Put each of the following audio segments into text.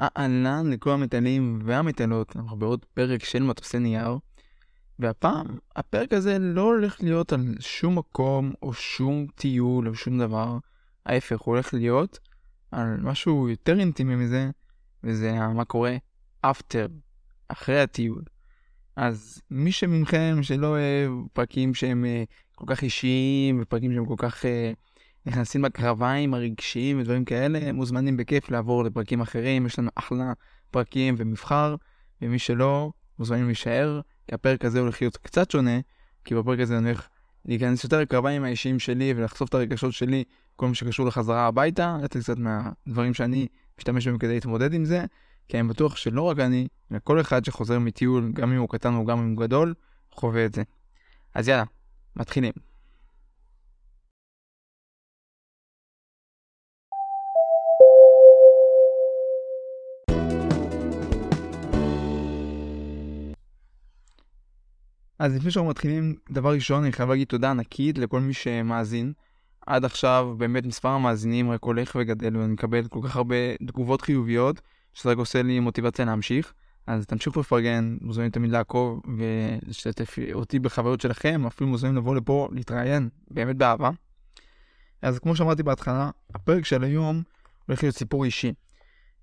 אהלן לכל המטיילים והמטיילות, אנחנו בעוד פרק של מטוסי נייר, והפעם הפרק הזה לא הולך להיות על שום מקום או שום טיול או שום דבר, ההפך, הוא הולך להיות על משהו יותר אינטימי מזה, וזה מה קורה after, אחרי הטיול. אז מי שמכם שלא אוהב פרקים שהם uh, כל כך אישיים ופרקים שהם כל כך uh, נכנסים בקרביים הרגשיים ודברים כאלה, מוזמנים בכיף לעבור לפרקים אחרים, יש לנו אחלה פרקים ומבחר, ומי שלא, מוזמנים להישאר, כי הפרק הזה הולך להיות קצת שונה, כי בפרק הזה אני הולך להיכנס יותר לקרביים האישיים שלי ולחשוף את הרגשות שלי, כל מה שקשור לחזרה הביתה, לתת קצת מהדברים שאני משתמש בהם כדי להתמודד עם זה, כי אני בטוח שלא רק אני, אלא כל אחד שחוזר מטיול, גם אם הוא קטן או גם אם הוא גדול, חווה את זה. אז יאללה, מתחילים. אז לפני שאנחנו מתחילים, דבר ראשון, אני חייב להגיד תודה ענקית לכל מי שמאזין. עד עכשיו באמת מספר המאזינים רק הולך וגדל ואני מקבל כל כך הרבה תגובות חיוביות, שזה רק עושה לי מוטיבציה להמשיך. אז תמשיכו לפרגן, מוזמנים תמיד לעקוב ולשתף אותי בחוויות שלכם, אפילו מוזמנים לבוא לפה להתראיין, באמת באהבה. אז כמו שאמרתי בהתחלה, הפרק של היום הולך להיות סיפור אישי.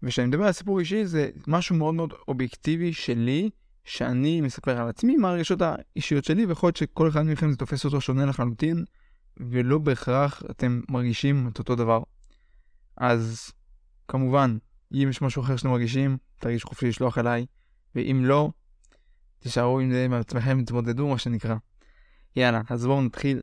וכשאני מדבר על סיפור אישי זה משהו מאוד מאוד אובייקטיבי שלי, שאני מספר על עצמי, מה הרגשות האישיות שלי, ויכול להיות שכל אחד מכם זה תופס אותו שונה לחלוטין, ולא בהכרח אתם מרגישים את אותו דבר. אז כמובן, אם יש משהו אחר שאתם מרגישים, תרגישו חופשי לשלוח אליי, ואם לא, תישארו עם זה מעצמכם, תתמודדו מה שנקרא. יאללה, אז בואו נתחיל.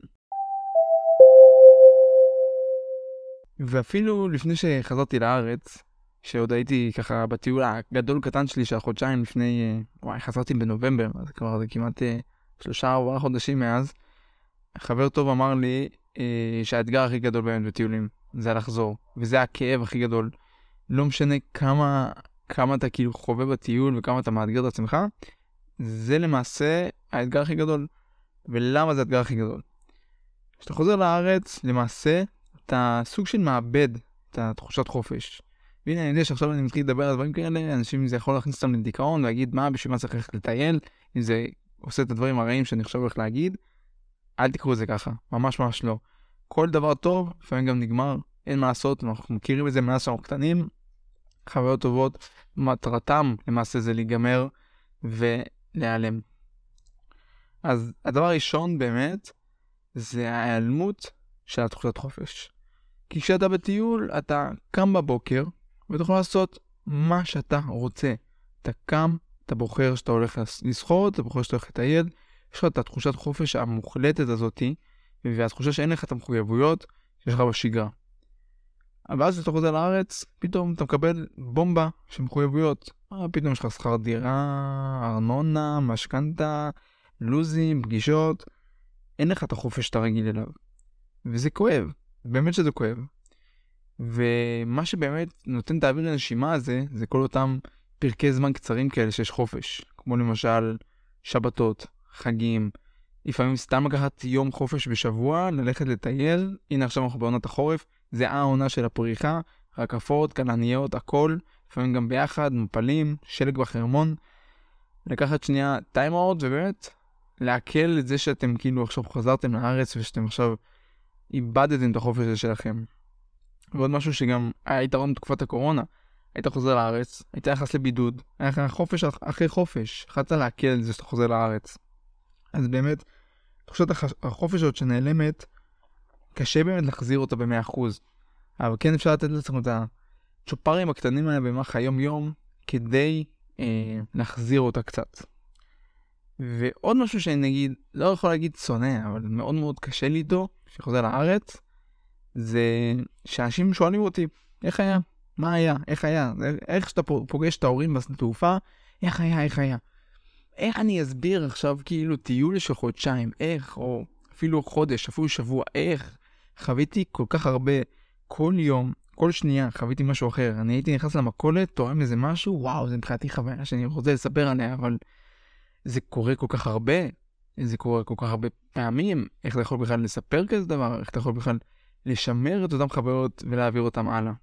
ואפילו לפני שחזרתי לארץ, שעוד הייתי ככה בטיול הגדול קטן שלי של החודשיים לפני, אה, וואי, חזרתי בנובמבר, אז כבר זה כמעט אה, שלושה ארבעה חודשים מאז. חבר טוב אמר לי אה, שהאתגר הכי גדול באמת בטיולים זה לחזור, וזה הכאב הכי גדול. לא משנה כמה, כמה אתה כאילו חווה בטיול וכמה אתה מאתגר את עצמך, זה למעשה האתגר הכי גדול. ולמה זה האתגר הכי גדול? כשאתה חוזר לארץ, למעשה אתה סוג של מאבד את התחושת חופש. והנה אני יודע שעכשיו אני מתחיל לדבר על דברים כאלה, אנשים זה יכול להכניס אותם לדיכאון ולהגיד מה בשביל מה צריך ללכת לטייל, אם זה עושה את הדברים הרעים שאני עכשיו הולך להגיד, אל תקראו את זה ככה, ממש ממש לא. כל דבר טוב לפעמים גם נגמר, אין מה לעשות, אנחנו מכירים את זה מאז שאנחנו קטנים, חוויות טובות, מטרתם למעשה זה להיגמר ולהיעלם. אז הדבר הראשון באמת זה ההיעלמות של התחושת חופש. כי כשאתה בטיול אתה קם בבוקר ואתה יכול לעשות מה שאתה רוצה. אתה קם, אתה בוחר שאתה הולך לסחור, אתה בוחר שאתה הולך לטייל, יש לך את התחושת חופש המוחלטת הזאתי, והתחושה שאין לך את המחויבויות שיש לך בשגרה. אבל אז כשאתה חוזר לארץ, פתאום אתה מקבל בומבה של מחויבויות. אה, פתאום יש לך שכר דירה, ארנונה, משכנתה, לוזים, פגישות. אין לך את החופש שאתה רגיל אליו. וזה כואב, באמת שזה כואב. ומה שבאמת נותן את האוויר לנשימה הזה, זה כל אותם פרקי זמן קצרים כאלה שיש חופש. כמו למשל שבתות, חגים, לפעמים סתם לקחת יום חופש בשבוע, ללכת לטייל, הנה עכשיו אנחנו בעונת החורף, זה העונה של הפריחה, רקפות, כלניות, הכל, לפעמים גם ביחד, מפלים, שלג בחרמון. לקחת שנייה טיים אאוט ובאמת לעכל את זה שאתם כאילו עכשיו חזרתם לארץ ושאתם עכשיו איבדתם את החופש הזה שלכם. ועוד משהו שגם היה יתרון בתקופת הקורונה, היית חוזר לארץ, היית נכנס לבידוד, היה לך חופש אחרי חופש, יכולת לעכל את זה שאתה חוזר לארץ. אז באמת, תחושת החופש הזאת שנעלמת, קשה באמת להחזיר אותה ב-100%. אבל כן אפשר לתת לעצמנו את הצ'ופרים הקטנים האלה במהלך היום-יום, כדי אה, להחזיר אותה קצת. ועוד משהו שאני נגיד, לא יכול להגיד שונא, אבל מאוד מאוד קשה לי איתו, כשחוזר לארץ, זה שאנשים שואלים אותי, איך היה? מה היה? איך היה? איך שאתה פוגש את ההורים בשדה תעופה, איך היה? איך היה? איך אני אסביר עכשיו כאילו טיול של חודשיים, איך, או אפילו חודש, אפילו שבוע, איך? חוויתי כל כך הרבה, כל יום, כל שנייה חוויתי משהו אחר. אני הייתי נכנס למכולת, תורם איזה משהו, וואו, זה מבחינתי חוויה שאני רוצה לספר עליה, אבל זה קורה כל כך הרבה, זה קורה כל כך הרבה פעמים, איך אתה יכול בכלל לספר כזה דבר, איך אתה יכול בכלל לשמר את אותן חוויות ולהעביר אותן הלאה.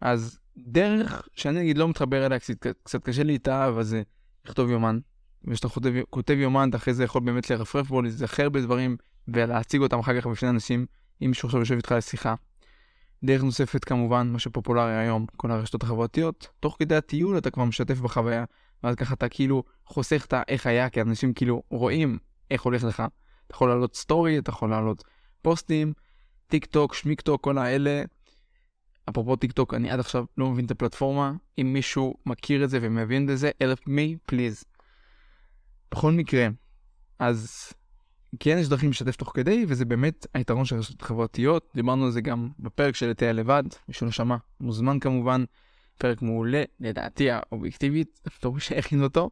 אז דרך שאני נגיד לא מתחבר אליה, קצת, קצת קשה לי איתה, אבל זה לכתוב יומן. וכשאתה כותב, כותב יומן, אתה אחרי זה יכול באמת לרפרף בו, להיזכר בדברים, ולהציג אותם אחר כך בפני אנשים, אם מישהו עכשיו יושב איתך לשיחה. דרך נוספת כמובן, מה שפופולרי היום, כל הרשתות החברתיות, תוך כדי הטיול אתה כבר משתף בחוויה, ואז ככה אתה כאילו חוסך את האיך היה, כי אנשים כאילו רואים איך הולך לך. אתה יכול לעלות story, אתה יכול לעלות פוסטים, טיק טוק, שמיק טוק, כל האלה. אפרופו טיק טוק, אני עד עכשיו לא מבין את הפלטפורמה. אם מישהו מכיר את זה ומבין בזה, help me, please. בכל מקרה, אז כן יש דרכים לשתף תוך כדי, וזה באמת היתרון של רשתות חברתיות. דיברנו על זה גם בפרק של לטייל לבד, מי שלא שמע, מוזמן כמובן. פרק מעולה, לדעתי האובייקטיבית, מי שהכין אותו.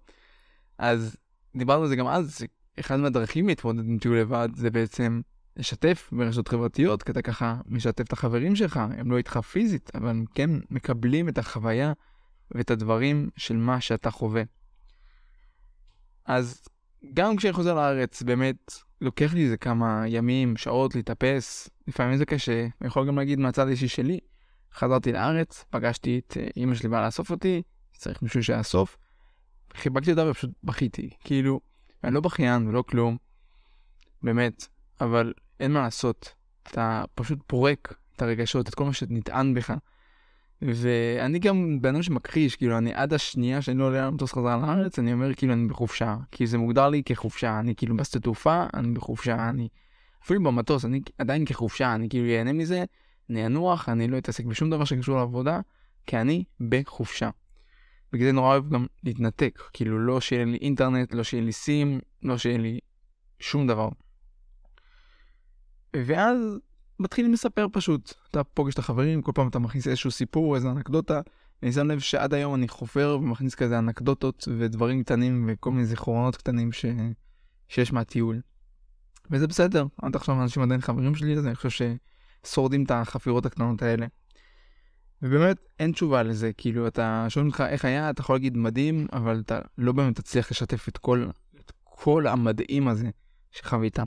אז דיברנו על זה גם אז, שאחד מהדרכים להתמודד עם טיול לבד זה בעצם לשתף ברשתות חברתיות, כי אתה ככה משתף את החברים שלך, הם לא איתך פיזית, אבל הם כן מקבלים את החוויה ואת הדברים של מה שאתה חווה. אז גם כשאני חוזר לארץ, באמת, לוקח לי איזה כמה ימים, שעות להתאפס, לפעמים זה קשה, אני יכול גם להגיד מהצד האישי שלי. חזרתי לארץ, פגשתי את אימא שלי באה לאסוף אותי, צריך מישהו שיאסוף. חיבקתי אותה ופשוט בכיתי, כאילו, אני לא בכיין ולא כלום, באמת, אבל אין מה לעשות, אתה פשוט פורק את הרגשות, את כל מה שנטען בך. ואני גם בן אדם שמכחיש, כאילו, אני עד השנייה שאני לא עולה למטוס חזרה לארץ, אני אומר כאילו אני בחופשה, כי זה מוגדר לי כחופשה, אני כאילו בשדה תעופה, אני בחופשה, אני אפילו במטוס, אני עדיין כחופשה, אני כאילו ייהנה מזה, אני אנוח, אני לא אתעסק בשום דבר שקשור לעבודה, כי אני בחופשה. בגלל זה נורא אוהב גם להתנתק, כאילו לא שיהיה לי אינטרנט, לא שיהיה לי סים, לא שיהיה לי שום דבר. ואז מתחילים לספר פשוט. אתה פוגש את החברים, כל פעם אתה מכניס איזשהו סיפור, איזו אנקדוטה. אני שם לב שעד היום אני חופר ומכניס כזה אנקדוטות ודברים קטנים וכל מיני זיכרונות קטנים ש... שיש מהטיול. וזה בסדר, עד עכשיו אנשים עדיין חברים שלי, אז אני חושב ששורדים את החפירות הקטנות האלה. ובאמת אין תשובה לזה, כאילו אתה שואלים אותך איך היה, אתה יכול להגיד מדהים, אבל אתה לא באמת תצליח לשתף את כל, את כל המדהים הזה שחווית.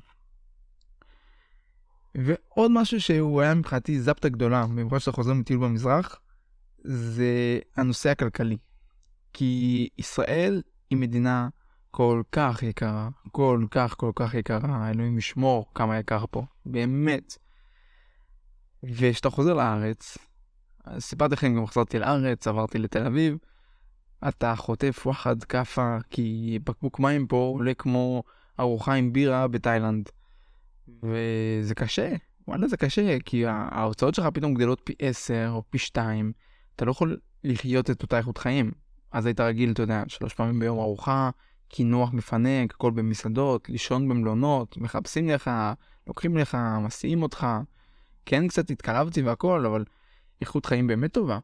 ועוד משהו שהוא היה מבחינתי זפטה גדולה, במיוחד שאתה חוזר מטיול במזרח, זה הנושא הכלכלי. כי ישראל היא מדינה כל כך יקרה, כל כך כל כך יקרה, אלוהים ישמור כמה יקר פה, באמת. וכשאתה חוזר לארץ, סיפרתי לכם גם חזרתי לארץ, עברתי לתל אביב, אתה חוטף וואחד כאפה, כי בקבוק מים פה עולה כמו ארוחה עם בירה בתאילנד. וזה קשה, וואלה זה קשה, כי ההוצאות שלך פתאום גדלות פי 10 או פי 2, אתה לא יכול לחיות את אותה איכות חיים. אז היית רגיל, אתה יודע, שלוש פעמים ביום ארוחה, קינוח מפנק, הכל במסעדות, לישון במלונות, מחפשים לך, לוקחים לך, מסיעים אותך. כן, קצת התקרבתי והכל, אבל איכות חיים באמת טובה.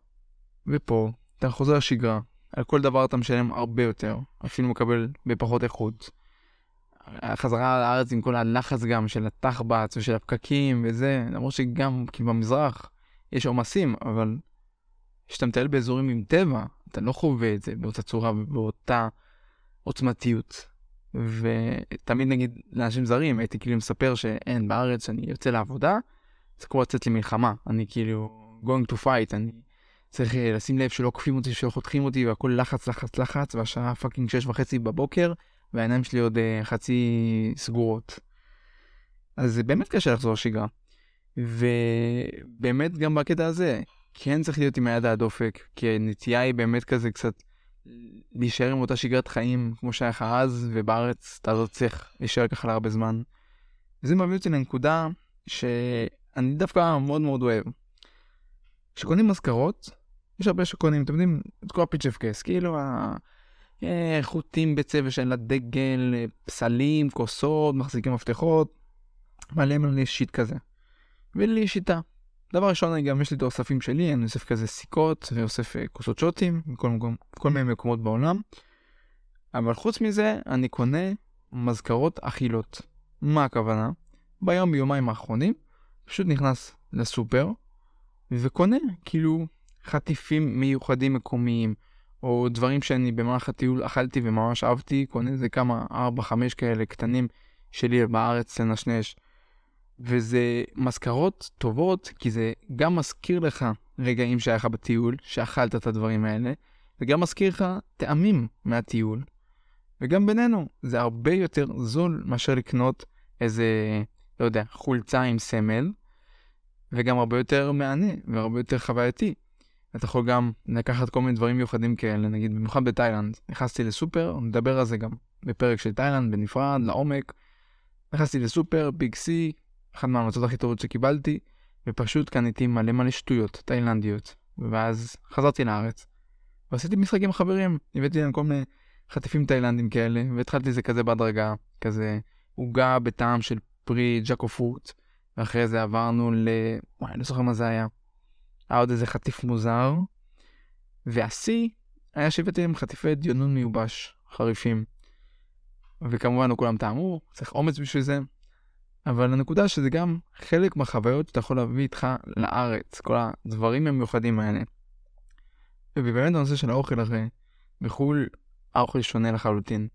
ופה, אתה חוזר לשגרה, על כל דבר אתה משלם הרבה יותר, אפילו מקבל בפחות איכות. החזרה לארץ עם כל הלחץ גם של התחבץ ושל הפקקים וזה, למרות שגם כי במזרח יש עומסים, אבל כשאתה מטייל באזורים עם טבע, אתה לא חווה את זה באותה צורה ובאותה עוצמתיות. ותמיד נגיד לאנשים זרים הייתי כאילו מספר שאין בארץ שאני יוצא לעבודה, זה כמו לצאת למלחמה, אני כאילו going to fight, אני צריך אה, לשים לב שלא עוקפים אותי, שלא חותכים אותי והכל לחץ לחץ לחץ והשעה פאקינג שש וחצי בבוקר והעיניים שלי עוד uh, חצי סגורות. אז זה באמת קשה לחזור לשגרה. ובאמת גם בקטע הזה, כן צריך להיות עם היד על הדופק, כי הנטייה היא באמת כזה קצת להישאר עם אותה שגרת חיים כמו שהיה לך אז, ובארץ אתה לא צריך להישאר ככה להרבה זמן. וזה מביא אותי לנקודה שאני דווקא מאוד מאוד אוהב. כשקונים מזכרות, יש הרבה שקונים, אתם יודעים, את כל הפיצ'ף קייס, כאילו אה, חוטים בצבע של הדגל, אה, פסלים, כוסות, מחזיקים מפתחות, מלא מלא שיט כזה. ולי שיטה. דבר ראשון, אני גם יש לי את האוספים שלי, אני אוסף כזה סיכות ואוסף אה, כוסות שוטים, מכל, מקום, כל מיני מקומות בעולם. אבל חוץ מזה, אני קונה מזכרות אכילות. מה הכוונה? ביום ביומיים האחרונים, פשוט נכנס לסופר, וקונה כאילו חטיפים מיוחדים מקומיים, או דברים שאני במהלך הטיול אכלתי וממש אהבתי, קונה איזה כמה, 4-5 כאלה קטנים שלי בארץ לנשנש. וזה מזכרות טובות, כי זה גם מזכיר לך רגעים שהיה לך בטיול, שאכלת את הדברים האלה, וגם מזכיר לך טעמים מהטיול. וגם בינינו, זה הרבה יותר זול מאשר לקנות איזה, לא יודע, חולצה עם סמל, וגם הרבה יותר מהנה והרבה יותר חווייתי. אתה יכול גם לקחת כל מיני דברים מיוחדים כאלה, נגיד במיוחד בתאילנד. נכנסתי לסופר, נדבר על זה גם בפרק של תאילנד בנפרד, לעומק. נכנסתי לסופר, ביג סי, אחת מההמלצות הכי טובות שקיבלתי, ופשוט קניתי מלא מלא שטויות תאילנדיות. ואז חזרתי לארץ, ועשיתי משחק עם חברים, הבאתי להם כל מיני חטיפים תאילנדים כאלה, והתחלתי זה כזה בהדרגה, כזה עוגה בטעם של פרי ג'קו פרוט, ואחרי זה עברנו ל... וואי, אני לא זוכר מה זה היה. היה עוד איזה חטיף מוזר, והשיא היה שהבאתי להם חטיפי דיונון מיובש, חריפים. וכמובן לא כולם טעמו, צריך אומץ בשביל זה. אבל הנקודה שזה גם חלק מהחוויות שאתה יכול להביא איתך לארץ, כל הדברים המיוחדים האלה. ובאמת הנושא של האוכל הרי, בחו"ל האוכל שונה לחלוטין,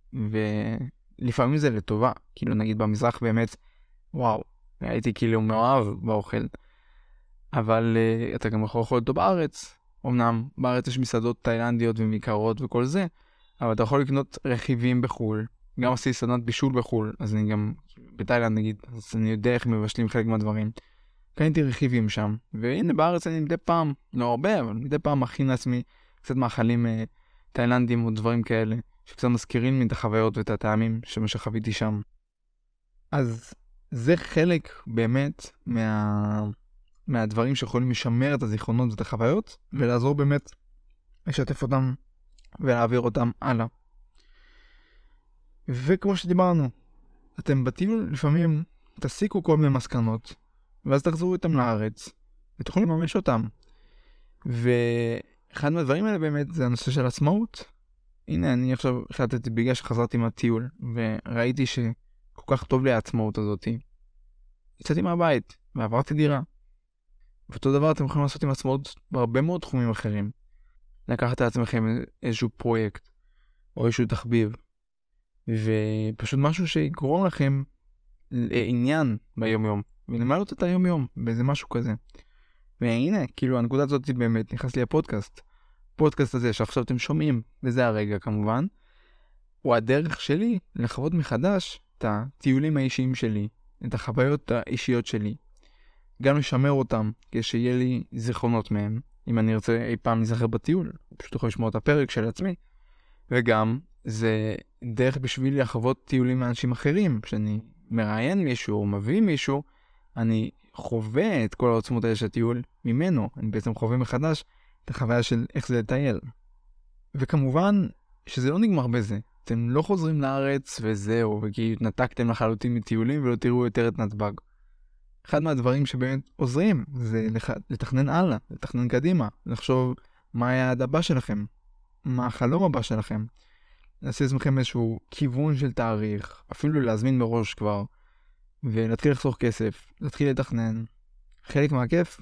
ולפעמים זה לטובה, כאילו נגיד במזרח באמת, וואו, הייתי כאילו מאוהב באוכל, אבל uh, אתה גם יכול לאכול אותו בארץ, אמנם בארץ יש מסעדות תאילנדיות ומקרות וכל זה, אבל אתה יכול לקנות רכיבים בחו"ל, גם עשיתי סדנת בישול בחו"ל, אז אני גם, בתאילנד נגיד, אז אני יודע איך מבשלים חלק מהדברים. קניתי רכיבים שם, והנה בארץ אני מדי פעם, לא הרבה, אבל מדי פעם מכין לעצמי קצת מאכלים אה, תאילנדים או דברים כאלה, שקצת מזכירים לי את החוויות ואת הטעמים שמה שחוויתי שם. אז זה חלק באמת מה... מהדברים שיכולים לשמר את הזיכרונות ואת החוויות, ולעזור באמת לשתף אותם ולהעביר אותם הלאה. וכמו שדיברנו, אתם בטיול לפעמים תסיקו כל מיני מסקנות, ואז תחזרו איתם לארץ, ותוכלו לממש אותם. ואחד מהדברים האלה באמת זה הנושא של עצמאות. הנה, אני עכשיו החלטתי בגלל שחזרתי מהטיול, וראיתי שכל כך טוב לי העצמאות הזאתי. יצאתי מהבית, ועברתי דירה. ואותו דבר אתם יכולים לעשות עם עצמאות בהרבה מאוד תחומים אחרים. לקחת לעצמכם איזשהו פרויקט, או איזשהו תחביב, ופשוט משהו שיגרום לכם לעניין ביום יום, ולמעלות את היום יום באיזה משהו כזה. והנה, כאילו הנקודה הזאת באמת נכנס לי הפודקאסט. הפודקאסט הזה שעכשיו אתם שומעים, וזה הרגע כמובן, הוא הדרך שלי לחוות מחדש את הטיולים האישיים שלי, את החוויות האישיות שלי. גם לשמר אותם, כדי שיהיה לי זיכרונות מהם, אם אני ארצה אי פעם להיזכר בטיול, פשוט יכול לשמוע את הפרק של עצמי. וגם, זה דרך בשבילי לחוות טיולים מאנשים אחרים, כשאני מראיין מישהו או מביא מישהו, אני חווה את כל העוצמות האלה של הטיול ממנו, אני בעצם חווה מחדש את החוויה של איך זה לטייל. וכמובן שזה לא נגמר בזה, אתם לא חוזרים לארץ וזהו, וכי התנתקתם לחלוטין מטיולים ולא תראו יותר את נתב"ג. אחד מהדברים שבאמת עוזרים זה לח... לתכנן הלאה, לתכנן קדימה, לחשוב מה היעד הבא שלכם, מה החלום הבא שלכם. לעשות לעצמכם איזשהו כיוון של תאריך, אפילו להזמין מראש כבר, ולהתחיל לחסוך כסף, להתחיל לתכנן. חלק מהכיף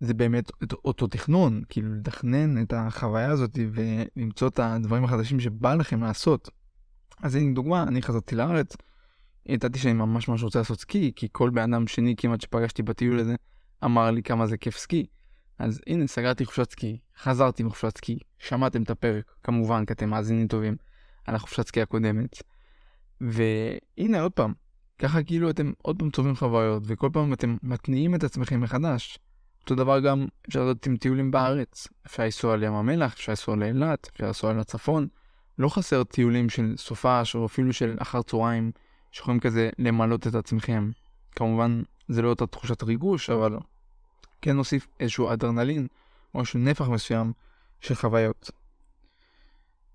זה באמת אותו תכנון, כאילו לתכנן את החוויה הזאת ולמצוא את הדברים החדשים שבא לכם לעשות. אז הנה דוגמה, אני חזרתי לארץ, ידעתי שאני ממש ממש רוצה לעשות סקי, כי כל בן אדם שני כמעט שפגשתי בטיול הזה אמר לי כמה זה כיף סקי. אז הנה, סגרתי חופשת סקי, חזרתי מחופשת סקי, שמעתם את הפרק, כמובן, כי אתם מאזינים טובים, על החופשת סקי הקודמת. והנה עוד פעם, ככה כאילו אתם עוד פעם צוברים חוויות, וכל פעם אתם מתניעים את עצמכם מחדש. אותו דבר גם אפשר לעשות עם טיולים בארץ. אפשר לנסוע לים המלח, אפשר לנסוע לאילת, אפשר לנסוע לצפון. לא חסר טיולים של סופש או אפילו של אחר צהריים שיכולים כזה למלות את עצמכם. כמובן זה לא אותה תחושת ריגוש, אבל כן נוסיף איזשהו אדרנלין או איזשהו נפח מסוים של חוויות.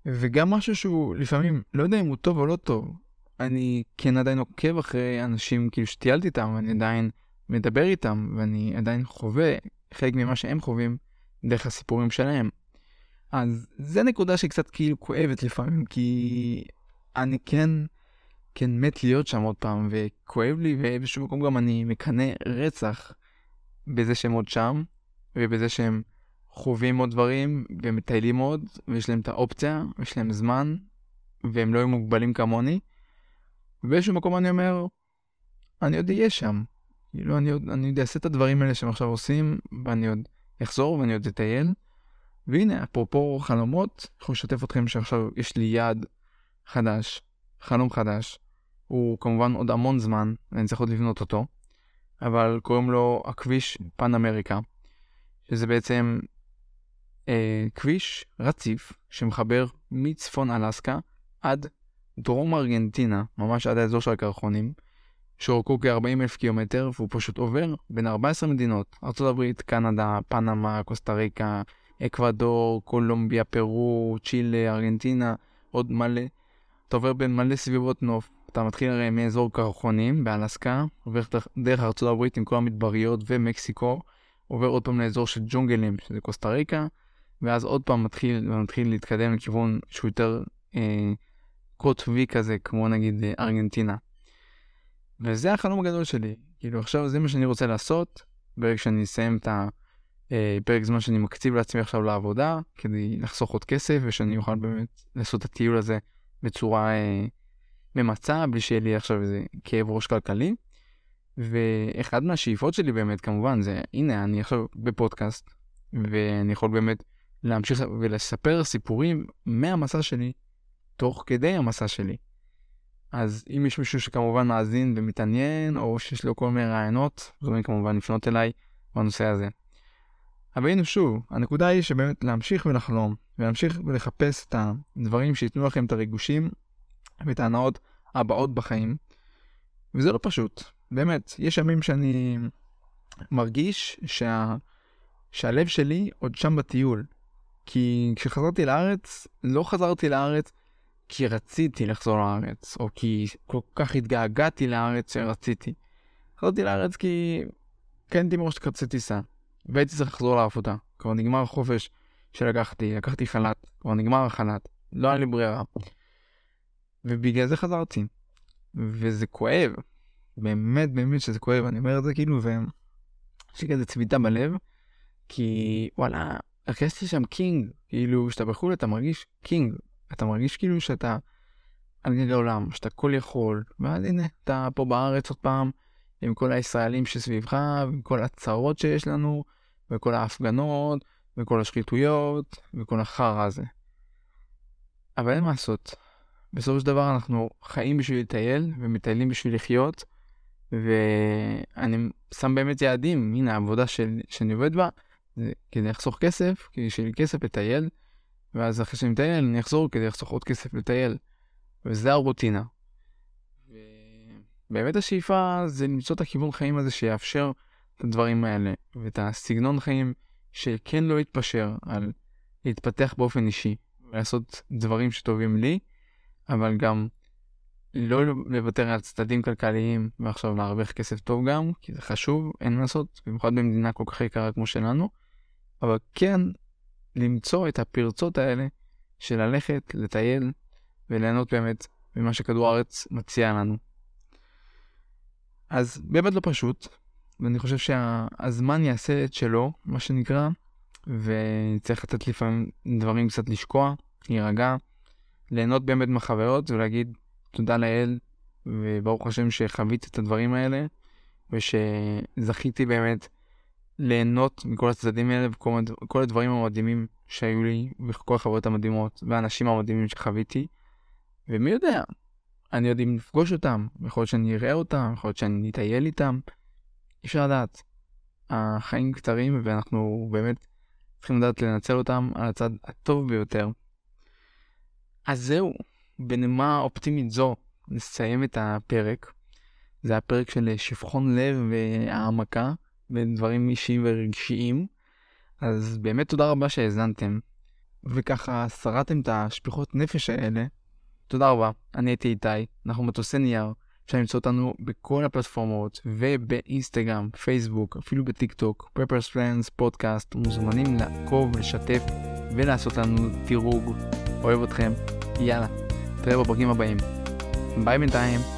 וגם משהו שהוא לפעמים, לא יודע אם הוא טוב או לא טוב, אני כן עדיין עוקב אחרי אנשים כאילו שטיילתי איתם, ואני עדיין מדבר איתם, ואני עדיין חווה חלק ממה שהם חווים דרך הסיפורים שלהם. אז זה נקודה שקצת כאילו כואבת לפעמים, כי אני כן, כן מת להיות שם עוד פעם, וכואב לי, ובאיזשהו מקום גם אני מקנא רצח בזה שהם עוד שם, ובזה שהם חווים עוד דברים, ומטיילים עוד, ויש להם את האופציה, ויש להם זמן, והם לא יהיו מוגבלים כמוני. ובאיזשהו מקום אני אומר, אני עוד אהיה שם. כאילו, אני עוד, אני עוד אעשה את הדברים האלה שהם עכשיו עושים, ואני עוד אחזור ואני עוד אטייל. והנה, אפרופו חלומות, אני יכול לשתף אתכם שעכשיו יש לי יעד חדש, חלום חדש. הוא כמובן עוד המון זמן, ואני צריך עוד לבנות אותו, אבל קוראים לו הכביש פן אמריקה, שזה בעצם אה, כביש רציף שמחבר מצפון אלסקה עד דרום ארגנטינה, ממש עד האזור של הקרחונים, שאורכו כ-40 אלף קילומטר, והוא פשוט עובר בין 14 מדינות, ארה"ב, קנדה, פנמה, קוסטה ריקה, אקוודור, קולומביה, פרו, צ'ילה, ארגנטינה, עוד מלא. אתה עובר בין מלא סביבות נוף. אתה מתחיל הרי מאזור קרחונים באלסקה, עובר דרך ארצות הברית עם כל המדבריות ומקסיקו, עובר עוד פעם לאזור של ג'ונגלים, שזה קוסטה ריקה, ואז עוד פעם מתחיל, מתחיל להתקדם לכיוון שהוא יותר אה, קוטבי כזה, כמו נגיד אה, ארגנטינה. וזה החלום הגדול שלי. כאילו עכשיו זה מה שאני רוצה לעשות, ברגע שאני אסיים את הפרק אה, זמן שאני מקציב לעצמי עכשיו לעבודה, כדי לחסוך עוד כסף, ושאני אוכל באמת לעשות את הטיול הזה בצורה אה, ממצה, בלי שיהיה לי עכשיו איזה כאב ראש כלכלי. ואחד מהשאיפות שלי באמת כמובן זה, הנה אני עכשיו בפודקאסט, ואני יכול באמת להמשיך ולספר סיפורים מהמסע שלי, תוך כדי המסע שלי. אז אם יש מישהו שכמובן מאזין ומתעניין, או שיש לו כל מיני רעיונות, מוזמנים כמובן לפנות אליי בנושא הזה. אבל הנה שוב, הנקודה היא שבאמת להמשיך ולחלום, ולהמשיך ולחפש את הדברים שייתנו לכם את הריגושים ואת ההנאות הבאות בחיים. וזה לא פשוט, באמת, יש ימים שאני מרגיש שה... שהלב שלי עוד שם בטיול. כי כשחזרתי לארץ, לא חזרתי לארץ כי רציתי לחזור לארץ, או כי כל כך התגעגעתי לארץ שרציתי. חזרתי לארץ כי קניתי מראש כרטיסי טיסה, והייתי צריך לחזור לעבודה. כבר נגמר החופש שלקחתי, לקחתי חל"ת, כבר נגמר החל"ת, לא היה לי ברירה. ובגלל זה חזרתי. וזה כואב, באמת באמת שזה כואב, אני אומר את זה כאילו, ויש לי כזה צביטה בלב, כי וואלה, הרגשתי שם king, כאילו, כשאתה בחו"ל אתה מרגיש king, אתה מרגיש כאילו שאתה על גג העולם, שאתה כל יכול, ואז הנה, אתה פה בארץ עוד פעם, עם כל הישראלים שסביבך, ועם כל הצרות שיש לנו, וכל ההפגנות, וכל השחיתויות, וכל החרא הזה. אבל אין מה לעשות. בסופו של דבר אנחנו חיים בשביל לטייל, ומטיילים בשביל לחיות, ואני שם באמת יעדים, הנה העבודה של, שאני עובד בה, זה כדי לחסוך כסף, כדי שיהיה לי כסף לטייל, ואז אחרי שאני מטייל אני אחזור כדי לחסוך עוד כסף לטייל. וזה הרוטינה. באמת השאיפה זה למצוא את הכיוון חיים הזה שיאפשר את הדברים האלה, ואת הסגנון חיים שכן לא יתפשר על להתפתח באופן אישי, ולעשות דברים שטובים לי, אבל גם לא לוותר על צדדים כלכליים ועכשיו להרוויח כסף טוב גם, כי זה חשוב, אין מה לעשות, במיוחד במדינה כל כך יקרה כמו שלנו, אבל כן למצוא את הפרצות האלה של ללכת, לטייל וליהנות באמת ממה שכדור הארץ מציע לנו. אז באמת לא פשוט, ואני חושב שהזמן יעשה את שלו, מה שנקרא, וצריך לתת לפעמים דברים קצת לשקוע, להירגע, ליהנות באמת מהחוויות ולהגיד תודה לאל, וברוך השם שחוויתי את הדברים האלה, ושזכיתי באמת ליהנות מכל הצדדים האלה וכל הדברים המדהימים שהיו לי וכל החברות המדהימות והאנשים המדהימים שחוויתי. ומי יודע, אני יודע אם לפגוש אותם, יכול להיות שאני אראה אותם, יכול להיות שאני אטייל איתם. אי אפשר לדעת. החיים קצרים ואנחנו באמת צריכים לדעת לנצל אותם על הצד הטוב ביותר. אז זהו, בנימה אופטימית זו נסיים את הפרק. זה הפרק של שפכון לב והעמקה. בדברים אישיים ורגשיים. אז באמת תודה רבה שהאזנתם, וככה שרדתם את השפיכות נפש האלה. תודה רבה, אני הייתי איתי, אנחנו מטוסי נייר, אפשר למצוא אותנו בכל הפלטפורמות ובאינסטגרם, פייסבוק, אפילו בטיק טוק, Paper Planes פודקאסט, מוזמנים לעקוב, לשתף ולעשות לנו דירוג. אוהב אתכם, יאללה, נתראה בפרקים הבאים. ביי בינתיים.